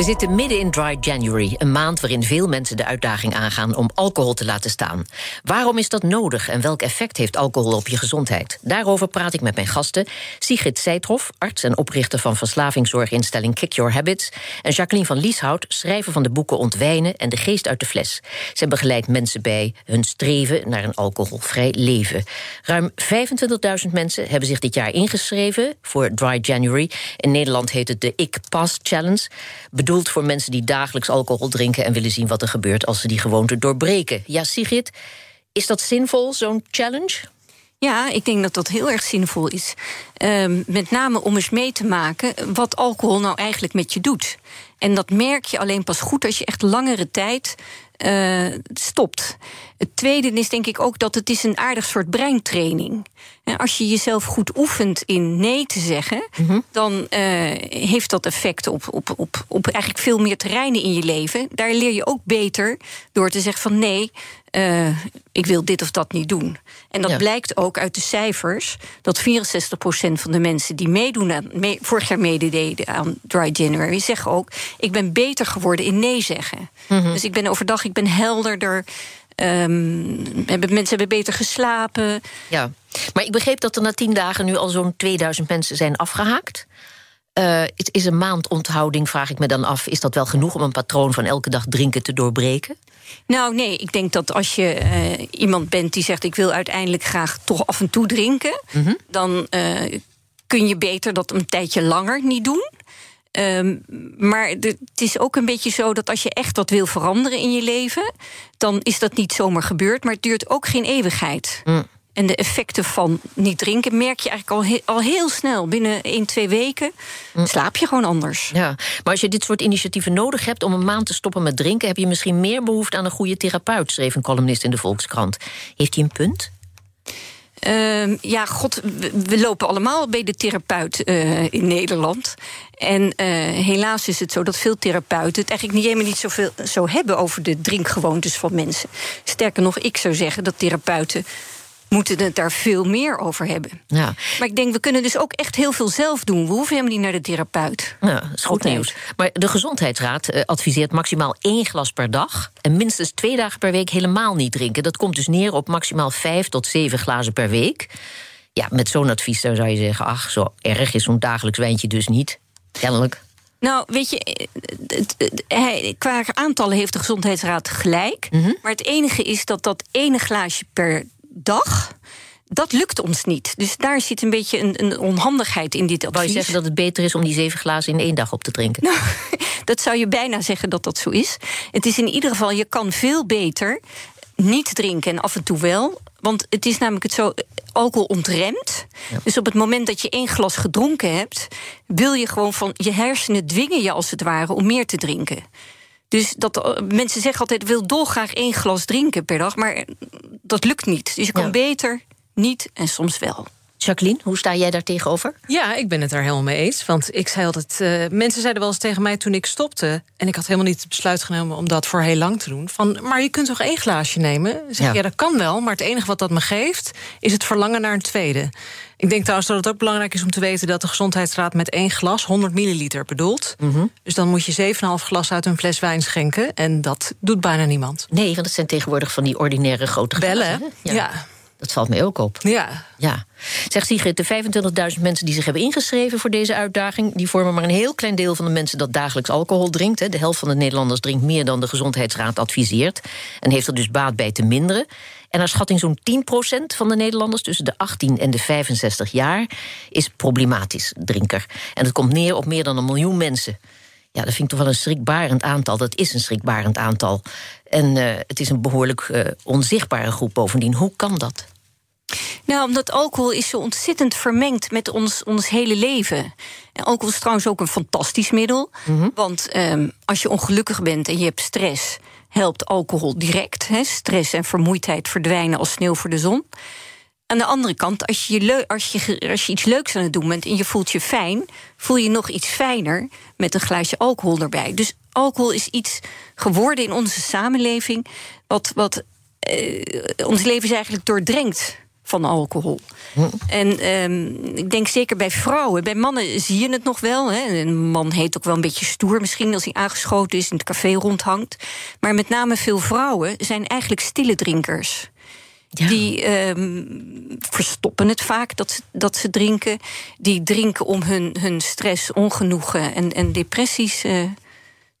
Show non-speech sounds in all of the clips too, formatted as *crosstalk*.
We zitten midden in Dry January, een maand waarin veel mensen de uitdaging aangaan om alcohol te laten staan. Waarom is dat nodig en welk effect heeft alcohol op je gezondheid? Daarover praat ik met mijn gasten. Sigrid Seithoff, arts en oprichter van verslavingszorginstelling Kick Your Habits. En Jacqueline van Lieshout, schrijver van de boeken Ontwijnen en De Geest uit de Fles. Zij begeleidt mensen bij hun streven naar een alcoholvrij leven. Ruim 25.000 mensen hebben zich dit jaar ingeschreven voor Dry January. In Nederland heet het de Ik Pass Challenge bedoeld voor mensen die dagelijks alcohol drinken en willen zien wat er gebeurt als ze die gewoonte doorbreken. Ja, Sigrid, is dat zinvol, zo'n challenge? Ja, ik denk dat dat heel erg zinvol is. Um, met name om eens mee te maken wat alcohol nou eigenlijk met je doet. En dat merk je alleen pas goed als je echt langere tijd uh, stopt. Het tweede is denk ik ook dat het is een aardig soort breintraining. En als je jezelf goed oefent in nee te zeggen, mm-hmm. dan uh, heeft dat effect op, op, op, op eigenlijk veel meer terreinen in je leven. Daar leer je ook beter door te zeggen van nee, uh, ik wil dit of dat niet doen. En dat ja. blijkt ook uit de cijfers dat 64% van de mensen die meedoen aan, mee, vorig jaar medededen aan Dry January, zeggen ook: ik ben beter geworden in nee zeggen. Mm-hmm. Dus ik ben overdag, ik ben helderder. Um, hebben, mensen hebben beter geslapen. Ja, maar ik begreep dat er na tien dagen nu al zo'n 2000 mensen zijn afgehaakt. Uh, het is een maand onthouding, vraag ik me dan af. Is dat wel genoeg om een patroon van elke dag drinken te doorbreken? Nou, nee, ik denk dat als je uh, iemand bent die zegt: Ik wil uiteindelijk graag toch af en toe drinken, mm-hmm. dan uh, kun je beter dat een tijdje langer niet doen. Um, maar het is ook een beetje zo dat als je echt wat wil veranderen in je leven, dan is dat niet zomaar gebeurd, maar het duurt ook geen eeuwigheid. Mm. En de effecten van niet drinken merk je eigenlijk al, he al heel snel. Binnen 1, 2 weken mm. slaap je gewoon anders. Ja, maar als je dit soort initiatieven nodig hebt om een maand te stoppen met drinken, heb je misschien meer behoefte aan een goede therapeut, schreef een columnist in de Volkskrant. Heeft hij een punt? Uh, ja, god, we, lopen allemaal bij de therapeut uh, in Nederland. En uh, helaas is het zo dat veel therapeuten het eigenlijk niet helemaal niet zoveel zo hebben over de drinkgewoontes van mensen. Sterker nog, ik zou zeggen dat therapeuten moeten het daar veel meer over hebben. Ja. Maar ik denk, we kunnen dus ook echt heel veel zelf doen. We hoeven helemaal niet naar de therapeut. Ja, dat is goed nieuws. Maar de Gezondheidsraad uh, adviseert maximaal één glas per dag... en minstens twee dagen per week helemaal niet drinken. Dat komt dus neer op maximaal vijf tot zeven glazen per week. Ja, met zo'n advies zou je zeggen... ach, zo erg is zo'n dagelijks wijntje dus niet. Kennelijk. Nou, weet je, hij, qua aantallen heeft de Gezondheidsraad gelijk. Mm-hmm. Maar het enige is dat dat ene glaasje per dag. Dat lukt ons niet. Dus daar zit een beetje een, een onhandigheid in dit advies. Wou je zeggen dat het beter is om die zeven glazen in één dag op te drinken? Nou, *laughs* dat zou je bijna zeggen dat dat zo is. Het is in ieder geval, je kan veel beter niet drinken en af en toe wel. Want het is namelijk het zo, alcohol ontremt. Ja. Dus op het moment dat je één glas gedronken hebt... wil je gewoon van, je hersenen dwingen je als het ware om meer te drinken. Dus dat, mensen zeggen altijd, wil dolgraag één glas drinken per dag... maar dat lukt niet. Dus je kan ja. beter niet en soms wel. Jacqueline, hoe sta jij daar tegenover? Ja, ik ben het daar helemaal mee eens. Want ik zei altijd. Uh, mensen zeiden wel eens tegen mij toen ik stopte. En ik had helemaal niet het besluit genomen om dat voor heel lang te doen. Van, maar je kunt toch één glaasje nemen? Zeg, ja. ja, dat kan wel. Maar het enige wat dat me geeft, is het verlangen naar een tweede. Ik denk trouwens dat het ook belangrijk is om te weten dat de Gezondheidsraad met één glas 100 milliliter bedoelt. Mm -hmm. Dus dan moet je 7,5 glas uit een fles wijn schenken. En dat doet bijna niemand. Nee, want het zijn tegenwoordig van die ordinaire grote Bellen. Ja. ja. Dat valt mij ook op. Ja. ja. Zegt Sigrid, de 25.000 mensen die zich hebben ingeschreven voor deze uitdaging... die vormen maar een heel klein deel van de mensen dat dagelijks alcohol drinkt. De helft van de Nederlanders drinkt meer dan de Gezondheidsraad adviseert... en heeft er dus baat bij te minderen. En naar schatting zo'n 10% van de Nederlanders tussen de 18 en de 65 jaar... is problematisch drinker. En het komt neer op meer dan een miljoen mensen... Ja, dat vind ik toch wel een schrikbarend aantal. Dat is een schrikbarend aantal. En uh, het is een behoorlijk uh, onzichtbare groep bovendien. Hoe kan dat? Nou, omdat alcohol is zo ontzettend vermengd met ons, ons hele leven. En alcohol is trouwens ook een fantastisch middel. Mm -hmm. Want um, als je ongelukkig bent en je hebt stress, helpt alcohol direct. Hè? Stress en vermoeidheid verdwijnen als sneeuw voor de zon. Aan de andere kant, als je, als, je, als je iets leuks aan het doen bent en je voelt je fijn, voel je nog iets fijner met een glaasje alcohol erbij. Dus alcohol is iets geworden in onze samenleving, wat, wat uh, ons leven is eigenlijk doordrenkt van alcohol. Hm. En um, ik denk zeker bij vrouwen. Bij mannen zie je het nog wel. Hè. Een man heet ook wel een beetje stoer misschien als hij aangeschoten is in het café rondhangt. Maar met name veel vrouwen zijn eigenlijk stille drinkers. Ja. Die um, verstoppen het vaak dat ze, dat ze drinken. Die drinken om hun, hun stress, ongenoegen en, en depressies uh,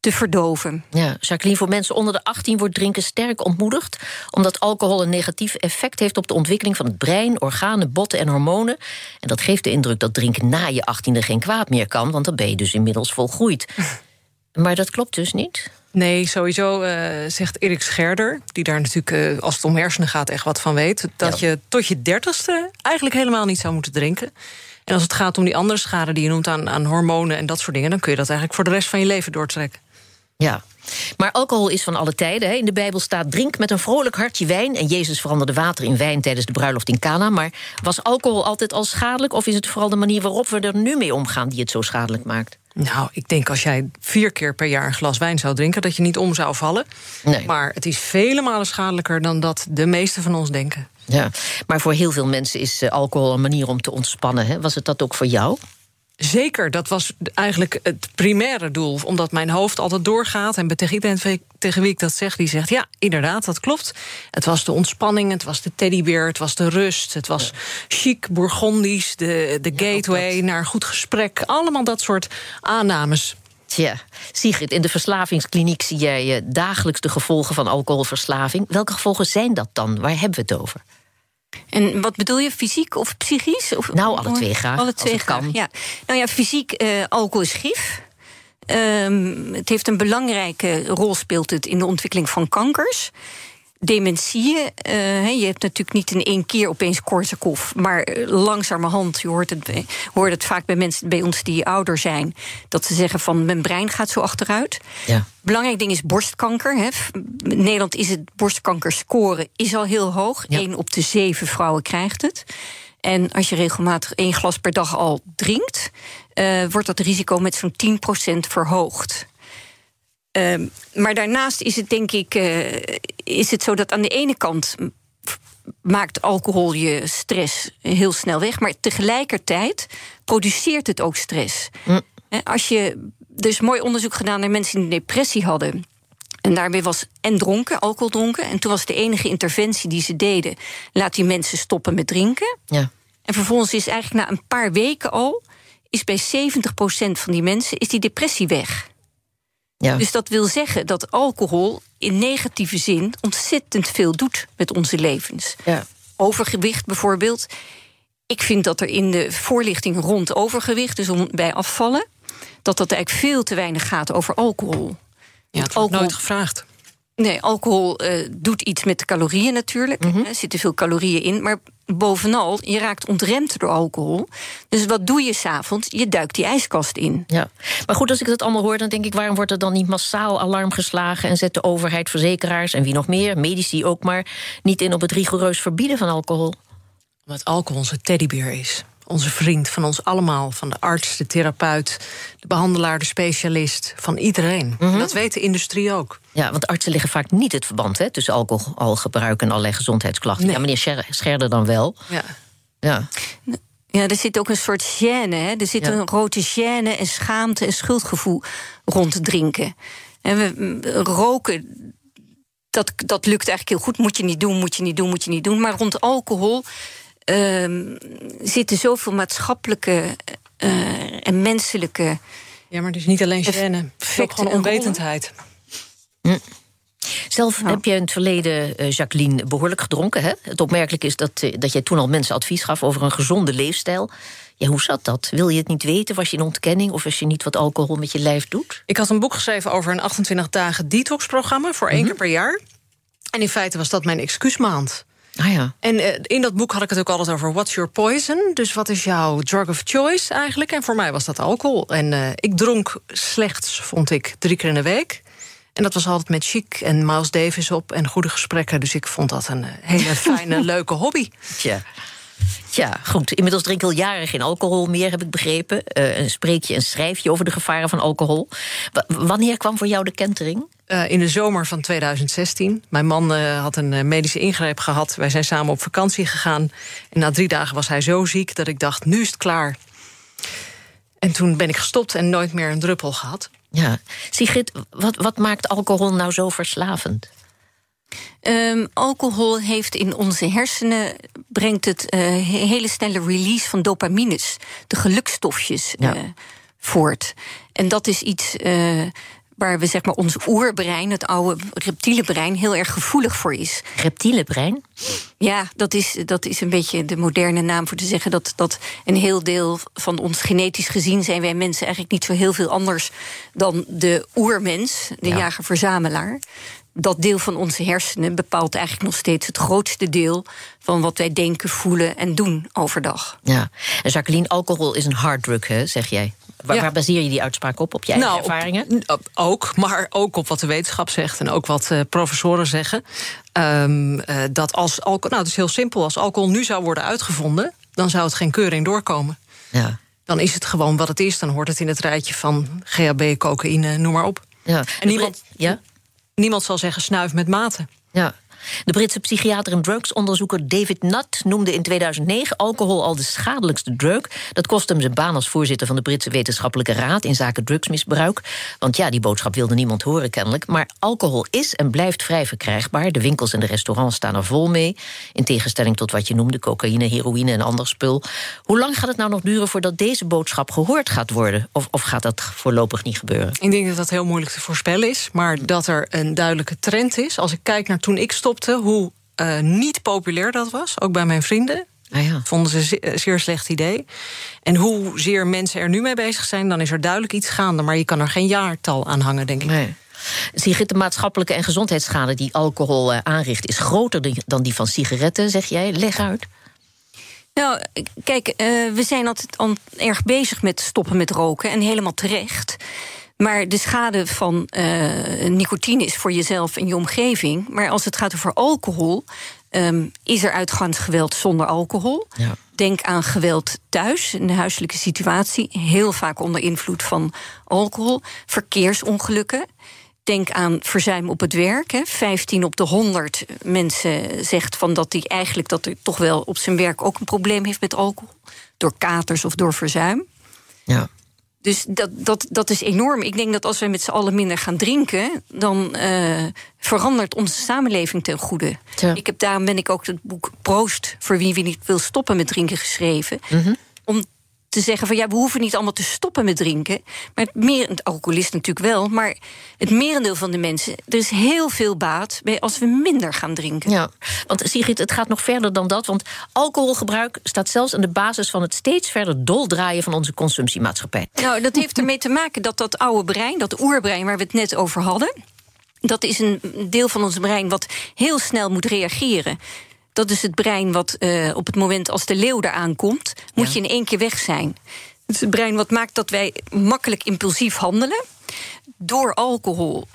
te verdoven. Ja, Jacqueline, voor mensen onder de 18 wordt drinken sterk ontmoedigd... omdat alcohol een negatief effect heeft op de ontwikkeling van het brein... organen, botten en hormonen. En dat geeft de indruk dat drinken na je 18e geen kwaad meer kan... want dan ben je dus inmiddels volgroeid. *laughs* maar dat klopt dus niet? Nee, sowieso uh, zegt Erik Scherder, die daar natuurlijk uh, als het om hersenen gaat echt wat van weet, dat ja. je tot je dertigste eigenlijk helemaal niet zou moeten drinken. En als het gaat om die andere schade die je noemt aan, aan hormonen en dat soort dingen, dan kun je dat eigenlijk voor de rest van je leven doortrekken. Ja, maar alcohol is van alle tijden. Hè. In de Bijbel staat: drink met een vrolijk hartje wijn. En Jezus veranderde water in wijn tijdens de bruiloft in Cana. Maar was alcohol altijd al schadelijk? Of is het vooral de manier waarop we er nu mee omgaan die het zo schadelijk maakt? Nou, ik denk als jij vier keer per jaar een glas wijn zou drinken, dat je niet om zou vallen. Nee. Maar het is vele malen schadelijker dan dat de meeste van ons denken. Ja, maar voor heel veel mensen is uh, alcohol een manier om te ontspannen. Hè? Was het dat ook voor jou? Zeker, dat was eigenlijk het primaire doel. Omdat mijn hoofd altijd doorgaat. En tegen tegen wie ik dat zeg, die zegt... ja, inderdaad, dat klopt. Het was de ontspanning, het was de teddybeer, het was de rust... het was ja. chic, Bourgondisch, de, de ja, gateway naar goed gesprek. Allemaal dat soort aannames. Tja, Sigrid, in de verslavingskliniek zie jij uh, dagelijks de gevolgen van alcoholverslaving. Welke gevolgen zijn dat dan? Waar hebben we het over? En wat bedoel je, fysiek of psychisch? Of, nou, alle twee graag. Alle twee graag, ja. Nou ja, fysiek, uh, alcohol is gif. Um, het heeft een belangrijke rol speelt het in de ontwikkeling van kankers. Dementie, uh, je hebt natuurlijk niet in één keer opeens Korsakoff, maar langzamerhand, je hoort het, hoort het vaak bij mensen bij ons die ouder zijn, dat ze zeggen van mijn brein gaat zo achteruit. Ja. Belangrijk ding is borstkanker. Hè. In Nederland is het borstkankerscore is al heel hoog. Ja. Eén op de zeven vrouwen krijgt het. En als je regelmatig één glas per dag al drinkt, uh, wordt dat risico met zo'n 10% verhoogd. Uh, maar daarnaast is het denk ik uh, is het zo dat aan de ene kant maakt alcohol je stress heel snel weg, maar tegelijkertijd produceert het ook stress. Mm. Als je er is mooi onderzoek gedaan naar mensen die een depressie hadden. En daarbij was en dronken, alcohol dronken. En toen was de enige interventie die ze deden: laat die mensen stoppen met drinken. Ja. En vervolgens is eigenlijk na een paar weken al, is bij 70% van die mensen is die depressie weg. Ja. Dus dat wil zeggen dat alcohol in negatieve zin ontzettend veel doet met onze levens. Ja. Overgewicht bijvoorbeeld. Ik vind dat er in de voorlichting rond overgewicht, dus om, bij afvallen, dat dat eigenlijk veel te weinig gaat over alcohol. Ja, het wordt nooit gevraagd. Nee, alcohol uh, doet iets met de calorieën natuurlijk. Mhm. Er zitten veel calorieën in. Maar bovenal, je raakt ontremd door alcohol. Dus wat doe je s'avonds? Je duikt die ijskast in. Ja, maar goed, als ik dat allemaal hoor, dan denk ik... waarom wordt er dan niet massaal alarm geslagen... en zet de overheid, verzekeraars en wie nog meer, medici ook maar... niet in op het rigoureus verbieden van alcohol? Omdat alcohol onze teddybeer is onze vriend, van ons allemaal. Van de arts, de therapeut, de behandelaar, de specialist. Van iedereen. Mhm. Mm -hmm. Dat weet de industrie ook. Ja, want artsen leggen vaak niet het verband hè, tussen alcoholgebruik en allerlei gezondheidsklachten. Nee. Ja, meneer Scherder dan wel. Ja. Ja. Ja, er zit ook een soort gêne. Hè? Er zit Ja. een grote gêne en schaamte en schuldgevoel rond drinken. En we mm, roken, dat, dat lukt eigenlijk heel goed. Moet je niet doen, moet je niet doen, moet je niet doen. Maar rond alcohol ehm, zitten zoveel maatschappelijke eh, en menselijke. Ja, maar het is niet alleen gêne. Het is ook effecten gewoon en onwetendheid. Zelf Ja. heb je in het verleden, eh, Jacqueline, behoorlijk gedronken. Hè? Het opmerkelijk is dat, eh, dat jij toen al mensen advies gaf over een gezonde leefstijl. Ja, hoe zat dat? Wil je het niet weten? Was je in ontkenning of was je niet wat alcohol met je lijf doet? Ik had een boek geschreven over een 28 dagen detox-programma voor één Mhm. keer per jaar. En in feite was dat mijn excuusmaand. Ah ja. En eh, in dat boek had ik het ook altijd over what's your poison. Dus wat is jouw drug of choice eigenlijk? En voor mij was dat alcohol. En eh, ik dronk slechts, vond ik, drie keer in de week. En dat was altijd met Chic en Miles Davis op en goede gesprekken. Dus ik vond dat een eh, hele *laughs* fijne, leuke hobby. Tja. Tja, goed. Inmiddels drink ik al jaren geen alcohol meer, heb ik begrepen. Eh spreek je en schrijf je over de gevaren van alcohol. Wa- wanneer kwam voor jou de kentering? Eh, in de zomer van 2016. Mijn man eh, had een eh, medische ingreep gehad. Wij zijn samen op vakantie gegaan. En na drie dagen was hij zo ziek dat ik dacht, nu is het klaar. En toen ben ik gestopt en nooit meer een druppel gehad. Ja. Sigrid, wat, wat maakt alcohol nou zo verslavend? Ehm, alcohol heeft in onze hersenen brengt het eh, he- hele snelle release van dopamines, de gelukstofjes, Ja. eh, voort. En dat is iets eh, waar we zeg maar ons oerbrein, het oude reptiele brein, heel erg gevoelig voor is. Reptiele brein? Ja, dat is, dat is een beetje de moderne naam voor te zeggen dat, dat een heel deel van ons genetisch gezien zijn wij mensen eigenlijk niet zo heel veel anders dan de oermens, de Ja. jager-verzamelaar. Dat deel van onze hersenen bepaalt eigenlijk nog steeds het grootste deel van wat wij denken, voelen en doen overdag. Ja. En Jacqueline, alcohol is een harddrug, hè, zeg jij. Waar, Ja. waar baseer je die uitspraak op? Op je eigen Nou, ervaringen? op- ook, maar ook op wat de wetenschap zegt en ook wat eh, professoren zeggen. Ehm, eh, dat als alcohol, nou, het is heel simpel. Als alcohol nu zou worden uitgevonden, dan zou het geen keuring doorkomen. Ja. Dan is het gewoon wat het is. Dan hoort het in het rijtje van GHB, cocaïne, noem maar op. ja. En niemand, Ja? niemand zal zeggen snuif met mate. Ja. De Britse psychiater en drugsonderzoeker David Nutt noemde in 2009 alcohol al de schadelijkste drug. Dat kostte hem zijn baan als voorzitter van de Britse Wetenschappelijke Raad in zaken drugsmisbruik. Want ja, die boodschap wilde niemand horen kennelijk. Maar alcohol is en blijft vrij verkrijgbaar. De winkels en de restaurants staan er vol mee. In tegenstelling tot wat je noemde, cocaïne, heroïne en ander spul. Hoe lang gaat het nou nog duren voordat deze boodschap gehoord gaat worden? Of, of gaat dat voorlopig niet gebeuren? Ik denk dat dat heel moeilijk te voorspellen is. Maar dat er een duidelijke trend is. Als ik kijk naar toen ik stopte, hoe eh, niet populair dat was. Ook bij mijn vrienden. Ah ja. Vonden ze een zeer, zeer slecht idee. En hoezeer mensen er nu mee bezig zijn, dan is er duidelijk iets gaande. Maar je kan er geen jaartal aan hangen, denk ik. Nee. Sigrid, de maatschappelijke en gezondheidsschade die alcohol eh, aanricht... is groter dan die van sigaretten, zeg jij. Leg uit. Nou, kijk, eh, we zijn altijd al erg bezig met stoppen met roken en helemaal terecht. Maar de schade van eh, nicotine is voor jezelf en je omgeving. Maar als het gaat over alcohol, ehm, is er uitgaansgeweld zonder alcohol. Ja. Denk aan geweld thuis, in de huiselijke situatie, heel vaak onder invloed van alcohol. Verkeersongelukken. Denk aan verzuim op het werk. Hè. 15 op de 100 mensen zegt van dat hij eigenlijk dat er toch wel op zijn werk ook een probleem heeft met alcohol. Door katers of door verzuim. Ja. Dus dat, dat, dat is enorm. Ik denk dat als we met z'n allen minder gaan drinken, dan eh, verandert onze samenleving ten goede. Ik heb, daarom ben ik ook het boek Proost, voor wie wie niet wil stoppen met drinken, geschreven. Mhm. Om te zeggen van ja, we hoeven niet allemaal te stoppen met drinken. Maar het, meer, het alcoholist natuurlijk wel, maar het merendeel van de mensen, er is heel veel baat bij als we minder gaan drinken. ja. Want Sigrid, het gaat nog verder dan dat. Want alcoholgebruik staat zelfs aan de basis van het steeds verder doldraaien van onze consumptiemaatschappij. Nou, dat heeft ermee te maken dat dat oude brein, dat oerbrein waar we het net over hadden, dat is een deel van ons brein wat heel snel moet reageren. Dat is het brein wat eh, op het moment als de leeuw er aankomt, moet Ja. je in één keer weg zijn. Het is het brein wat maakt dat wij makkelijk impulsief handelen. Door alcohol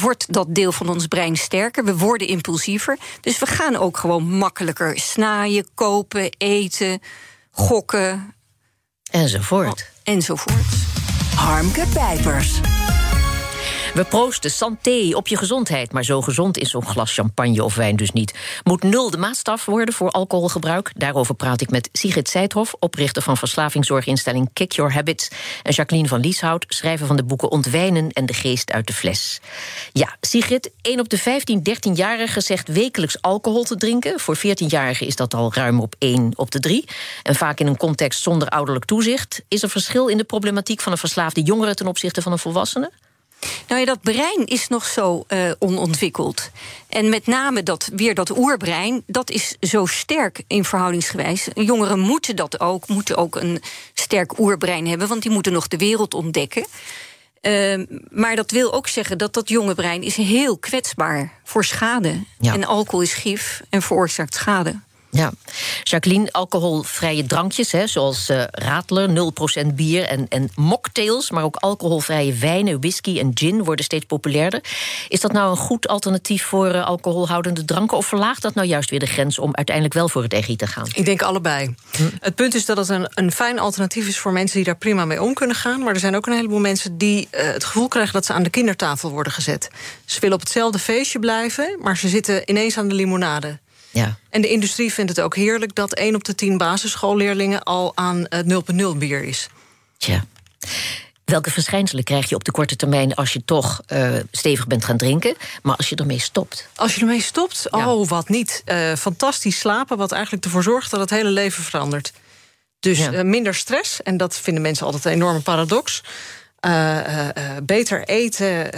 wordt dat deel van ons brein sterker. We worden impulsiever. Dus we gaan ook gewoon makkelijker snaaien, kopen, eten, gokken Enzovoort. enzovoort. Harmke Pijpers. We proosten santé op je gezondheid. Maar zo gezond is zo'n glas champagne of wijn dus niet. Moet nul de maatstaf worden voor alcoholgebruik? Daarover praat ik met Sigrid Seithoff, oprichter van verslavingszorginstelling Kick Your Habits. En Jacqueline van Lieshout, schrijver van de boeken Ontwijnen en De Geest uit de Fles. Ja, Sigrid, 1 op de 15, 13-jarigen zegt wekelijks alcohol te drinken. Voor 14-jarigen is dat al ruim op 1 op de 3. En vaak in een context zonder ouderlijk toezicht. Is er verschil in de problematiek van een verslaafde jongere ten opzichte van een volwassene? Nou ja, dat brein is nog zo uh, onontwikkeld. En met name dat, weer dat oerbrein, dat is zo sterk in verhoudingsgewijs. Jongeren moeten dat ook, moeten ook een sterk oerbrein hebben, want die moeten nog de wereld ontdekken. Uh, maar dat wil ook zeggen dat dat jonge brein is heel kwetsbaar voor schade. Ja. En alcohol is gif en veroorzaakt schade. Ja, Jacqueline, alcoholvrije drankjes, hè, zoals uh, Radler, 0% bier en, en mocktails, maar ook alcoholvrije wijnen, whisky en gin worden steeds populairder. Is dat nou een goed alternatief voor uh, alcoholhoudende dranken, of verlaagt dat nou juist weer de grens om uiteindelijk wel voor het EGI te gaan? Ik denk allebei. Het punt is dat het een, een fijn alternatief is voor mensen die daar prima mee om kunnen gaan, maar er zijn ook een heleboel mensen die uh, het gevoel krijgen dat ze aan de kindertafel worden gezet. Ze willen op hetzelfde feestje blijven, maar ze zitten ineens aan de limonade. Ja. En de industrie vindt het ook heerlijk dat 1 op de 10 basisschoolleerlingen al aan het 0,0 bier is. Tja. Welke verschijnselen krijg je op de korte termijn als je toch uh, stevig bent gaan drinken, maar als je ermee stopt? Als je ermee stopt, oh wat niet. Uh, fantastisch slapen, wat eigenlijk ervoor zorgt dat het hele leven verandert. Dus ja. uh, minder stress, en dat vinden mensen altijd een enorme paradox. beter eten,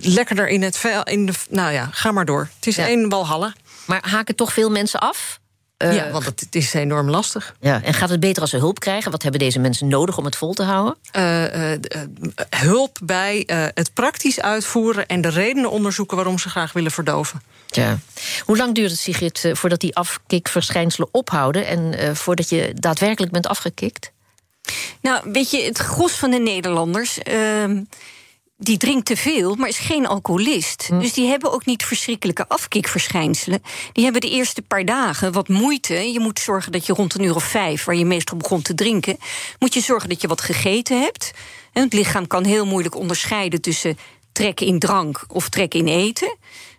lekkerder in het vel. In de, nou ja, ga maar door. Het is ja. één walhalla. Maar haken toch veel mensen af? Uh, ja, want het is enorm lastig. Ja, en gaat het beter als ze hulp krijgen? Wat hebben deze mensen nodig om het vol te houden? Uh, uh, hulp bij het praktisch uitvoeren en de redenen onderzoeken waarom ze graag willen verdoven. Ja. Hoe lang duurt het, Sigrid, voordat die afkikverschijnselen ophouden en voordat je daadwerkelijk bent afgekikt? Nou, weet je, het gros van de Nederlanders ehm, die drinkt te veel, maar is geen alcoholist. Hm. Dus die hebben ook niet verschrikkelijke afkikverschijnselen. Die hebben de eerste paar dagen wat moeite. Je moet zorgen dat je rond een uur of vijf, waar je meestal begon te drinken, moet je zorgen dat je wat gegeten hebt. En het lichaam kan heel moeilijk onderscheiden tussen trekken in drank of trekken in eten.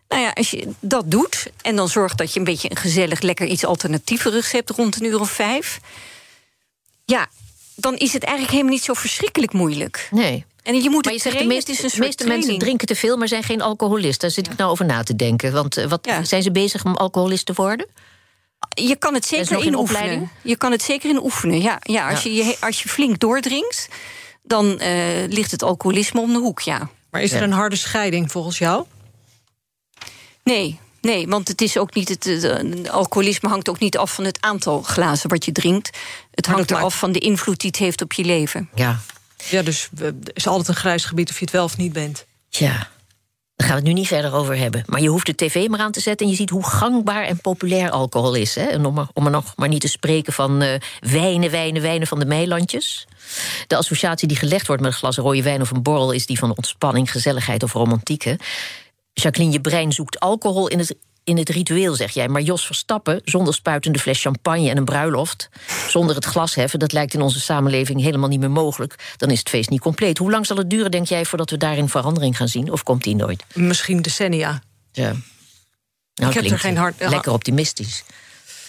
Nou ja, als je dat doet en dan zorgt dat je een beetje een gezellig, lekker iets alternatieverigs hebt rond een uur of vijf. Ja, dan is het eigenlijk helemaal niet zo verschrikkelijk moeilijk. Nee. En je moet maar je zegt, de meeste, de meeste mensen drinken te veel, maar zijn geen alcoholisten. Daar zit ik nou over na te denken. Want uh, wat, zijn ze bezig om alcoholist te worden? Je kan het zeker in oefenen. Je kan het zeker in oefenen, ja. ja, als, Je, als je flink doordrinkt, dan uh, ligt het alcoholisme om de hoek, ja. Maar is er een harde scheiding volgens jou? Nee, Nee, want het is ook niet het, het, alcoholisme hangt ook niet af van het aantal glazen wat je drinkt. Het hangt eraf van de invloed die het heeft op je leven. Ja, ja, dus er is altijd een grijs gebied of je het wel of niet bent. Ja, daar gaan we het nu niet verder over hebben. Maar je hoeft de tv maar aan te zetten en je ziet hoe gangbaar en populair alcohol is. Hè? En om, er, om er nog maar niet te spreken van uh, wijnen, wijnen, wijnen van de meilandjes. De associatie die gelegd wordt met een glas rode wijn of een borrel is die van ontspanning, gezelligheid of romantiek. Jacqueline, je brein zoekt alcohol in het in het ritueel, zeg jij. Maar Jos Verstappen, zonder spuitende fles champagne en een bruiloft... zonder het glas heffen, dat lijkt in onze samenleving helemaal niet meer mogelijk. Dan is het feest niet compleet. Hoe lang zal het duren, denk jij, voordat we daarin verandering gaan zien? Of komt die nooit? Misschien decennia. Ja. Nou, ik heb er geen hart... Lekker optimistisch.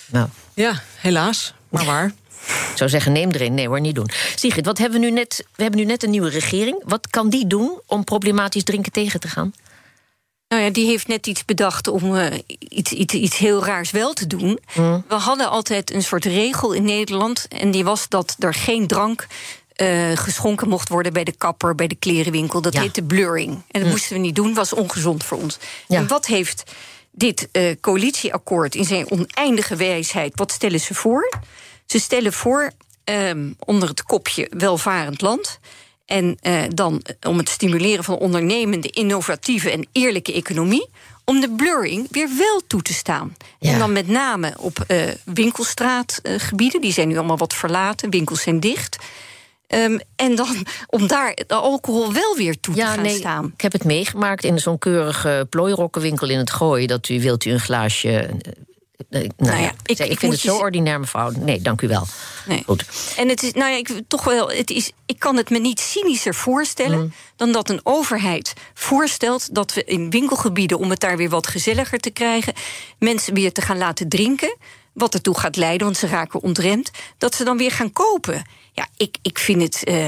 Nou. Ja, helaas. Maar waar. Ik zou zeggen, neem erin. Nee hoor, niet doen. Sigrid, wat hebben we nu net? We hebben nu net een nieuwe regering. Wat kan die doen om problematisch drinken tegen te gaan? Nou ja, die heeft net iets bedacht om uh, iets, iets, iets heel raars wel te doen. Mm. We hadden altijd een soort regel in Nederland. En die was dat er geen drank uh, geschonken mocht worden bij de kapper, bij de klerenwinkel. Dat ja. heette blurring. En dat mm. moesten we niet doen, was ongezond voor ons. Ja. En wat heeft dit uh, coalitieakkoord in zijn oneindige wijsheid, wat stellen ze voor? Ze stellen voor um, onder het kopje welvarend land en uh, dan om het stimuleren van ondernemende, innovatieve en eerlijke economie. Om de blurring weer wel toe te staan. Ja. En dan met name op uh, winkelstraatgebieden. die zijn nu allemaal wat verlaten, winkels zijn dicht. Um, en dan *laughs* om daar de alcohol wel weer toe ja, te gaan nee, staan. Ik heb het meegemaakt in zo'n keurige plooirokkenwinkel in het Gooi. Dat u wilt u een glaasje nou, nou ja, ik, ik, vind het zo ordinair, mevrouw. Nee, dank u wel. Nee. Goed. En het is, nou ja, ik, toch wel, het is, ik kan het me niet cynischer voorstellen mm. dan dat een overheid voorstelt dat we in winkelgebieden, om het daar weer wat gezelliger te krijgen, mensen weer te gaan laten drinken. Wat ertoe gaat leiden, want ze raken ontremd, dat ze dan weer gaan kopen. Ja, ik, ik vind het. Uh,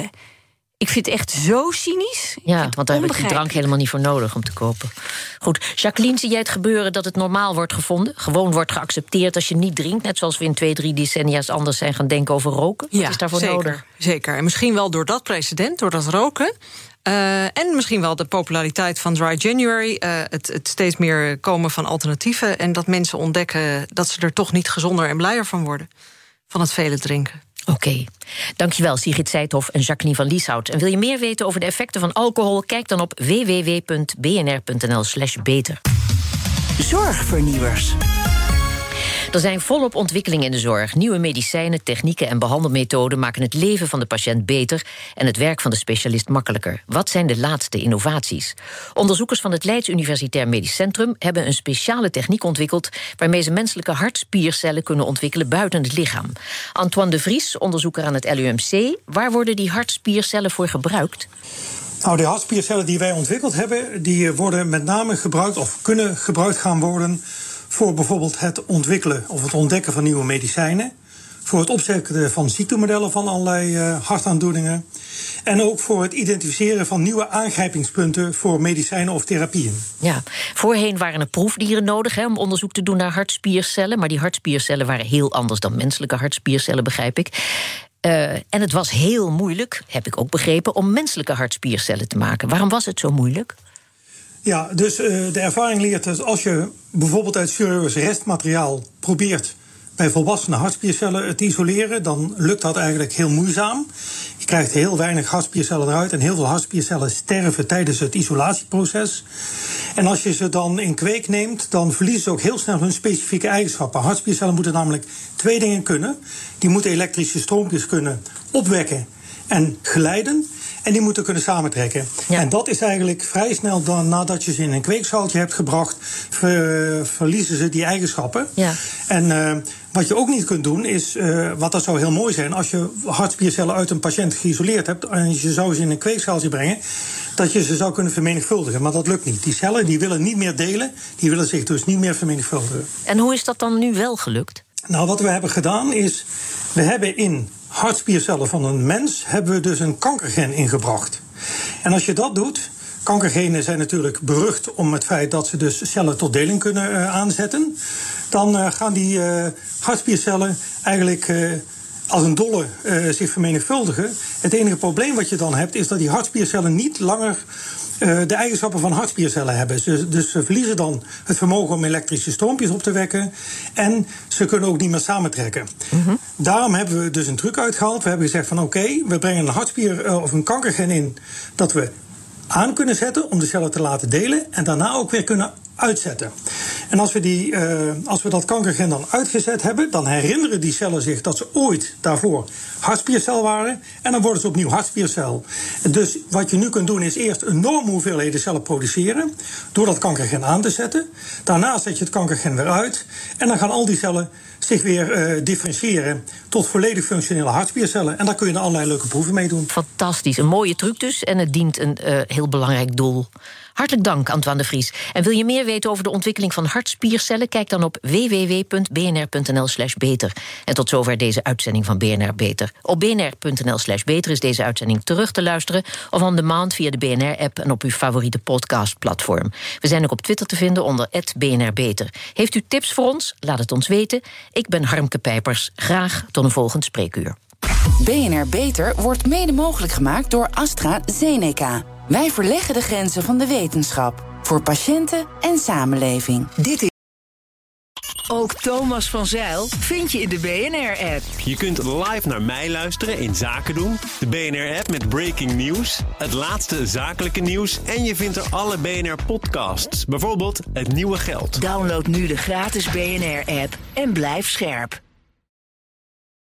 ik vind het echt zo cynisch. Ja, want daar heb je drank helemaal niet voor nodig om te kopen. Goed, Jacqueline, zie jij het gebeuren dat het normaal wordt gevonden? Gewoon wordt geaccepteerd als je niet drinkt? Net zoals we in twee, drie decennia's anders zijn gaan denken over roken? Wat ja, is daarvoor zeker, nodig? Zeker. En misschien wel door dat precedent, door dat roken... Uh, en misschien wel de populariteit van Dry January. Uh, het, het, steeds meer komen van alternatieven. En dat mensen ontdekken dat ze er toch niet gezonder en blijer van worden. Van het vele drinken. Oké. Okay. Dankjewel, Sigrid Seithoff en Jacqueline van Lieshout. En wil je meer weten over de effecten van alcohol? Kijk dan op www.bnr.nl/slash beter. Zorgvernieuwers. Er zijn volop ontwikkelingen in de zorg. Nieuwe medicijnen, technieken en behandelmethoden maken het leven van de patiënt beter en het werk van de specialist makkelijker. Wat zijn de laatste innovaties? Onderzoekers van het Leids Universitair Medisch Centrum hebben een speciale techniek ontwikkeld waarmee ze menselijke hartspiercellen kunnen ontwikkelen buiten het lichaam. Antoine de Vries, onderzoeker aan het LUMC, waar worden die hartspiercellen voor gebruikt? Nou, de hartspiercellen die wij ontwikkeld hebben, die worden met name gebruikt of kunnen gebruikt gaan worden voor bijvoorbeeld het ontwikkelen of het ontdekken van nieuwe medicijnen. Voor het opzetten van ziektemodellen van allerlei uh, hartaandoeningen. En ook voor het identificeren van nieuwe aangrijpingspunten voor medicijnen of therapieën. Ja, voorheen waren er proefdieren nodig hè, om onderzoek te doen naar hartspiercellen. Maar die hartspiercellen waren heel anders dan menselijke hartspiercellen, begrijp ik. Uh, en het was heel moeilijk, heb ik ook begrepen, om menselijke hartspiercellen te maken. Waarom was het zo moeilijk? Ja, dus uh, de ervaring leert dat als je bijvoorbeeld uit serieus restmateriaal probeert bij volwassenen hartspiercellen te isoleren, dan lukt dat eigenlijk heel moeizaam. Je krijgt heel weinig hartspiercellen eruit en heel veel hartspiercellen sterven tijdens het isolatieproces. En als je ze dan in kweek neemt, dan verliezen ze ook heel snel hun specifieke eigenschappen. Hartspiercellen moeten namelijk twee dingen kunnen. Die moeten elektrische stroompjes kunnen opwekken en geleiden. En die moeten kunnen samentrekken. En dat is eigenlijk vrij snel dan, nadat je ze in een kweekschaaltje hebt gebracht, verliezen ze die eigenschappen. Ja. En uh, wat je ook niet kunt doen is, uh, wat dat zou heel mooi zijn, als je hartspiercellen uit een patiënt geïsoleerd hebt en je zou ze in een kweekschaaltje brengen, dat je ze zou kunnen vermenigvuldigen. Maar dat lukt niet. Die cellen die willen niet meer delen, die willen zich dus niet meer vermenigvuldigen. En hoe is dat dan nu wel gelukt? Nou, wat we hebben gedaan is, we hebben in hartspiercellen van een mens hebben we dus een kankergen ingebracht. En als je dat doet, kankergenen zijn natuurlijk berucht om het feit dat ze dus cellen tot deling kunnen uh, aanzetten. Dan uh, gaan die uh, hartspiercellen eigenlijk als een dolle zich vermenigvuldigen. Het enige probleem wat je dan hebt is dat die hartspiercellen niet langer uh, de eigenschappen van hartspiercellen hebben. Ze, dus ze verliezen dan het vermogen om elektrische stroompjes op te wekken. En ze kunnen ook niet meer samentrekken. Mm Daarom hebben we dus een truc uitgehaald. We hebben gezegd van oké, okay, we brengen een hartspier uh, of een kankergen in dat we aan kunnen zetten om de cellen te laten delen. En daarna ook weer kunnen uitzetten. En als we, die, uh, als we dat kankergen dan uitgezet hebben, dan herinneren die cellen zich dat ze ooit daarvoor hartspiercel waren. En dan worden ze opnieuw hartspiercel. Dus wat je nu kunt doen is eerst enorme hoeveelheden cellen produceren. Door dat kankergen aan te zetten. Daarna zet je het kankergen weer uit. En dan gaan al die cellen zich weer uh, differentiëren tot volledig functionele hartspiercellen. En daar kun je er allerlei leuke proeven mee doen. Fantastisch. Een mooie truc dus. En het dient een uh, heel belangrijk doel. Hartelijk dank, Antoine de Vries. En wil je meer weten over de ontwikkeling van hartspiercellen? Kijk dan op www.bnr.nl/slash beter. En tot zover deze uitzending van BNR Beter. Op bnr.nl/slash beter is deze uitzending terug te luisteren of on demand via de BNR-app en op uw favoriete podcastplatform. We zijn ook op Twitter te vinden onder BNR Beter. Heeft u tips voor ons? Laat het ons weten. Ik ben Harmke Pijpers. Graag tot een volgend spreekuur. BNR Beter wordt mede mogelijk gemaakt door AstraZeneca. Wij verleggen de grenzen van de wetenschap voor patiënten en samenleving. Dit is. Ook Thomas van Zeil vind je in de BNR-app. Je kunt live naar mij luisteren in Zaken doen. De BNR-app met breaking news, het laatste zakelijke nieuws... en je vindt er alle BNR-podcasts, bijvoorbeeld Het Nieuwe Geld. Download nu de gratis BNR-app en blijf scherp.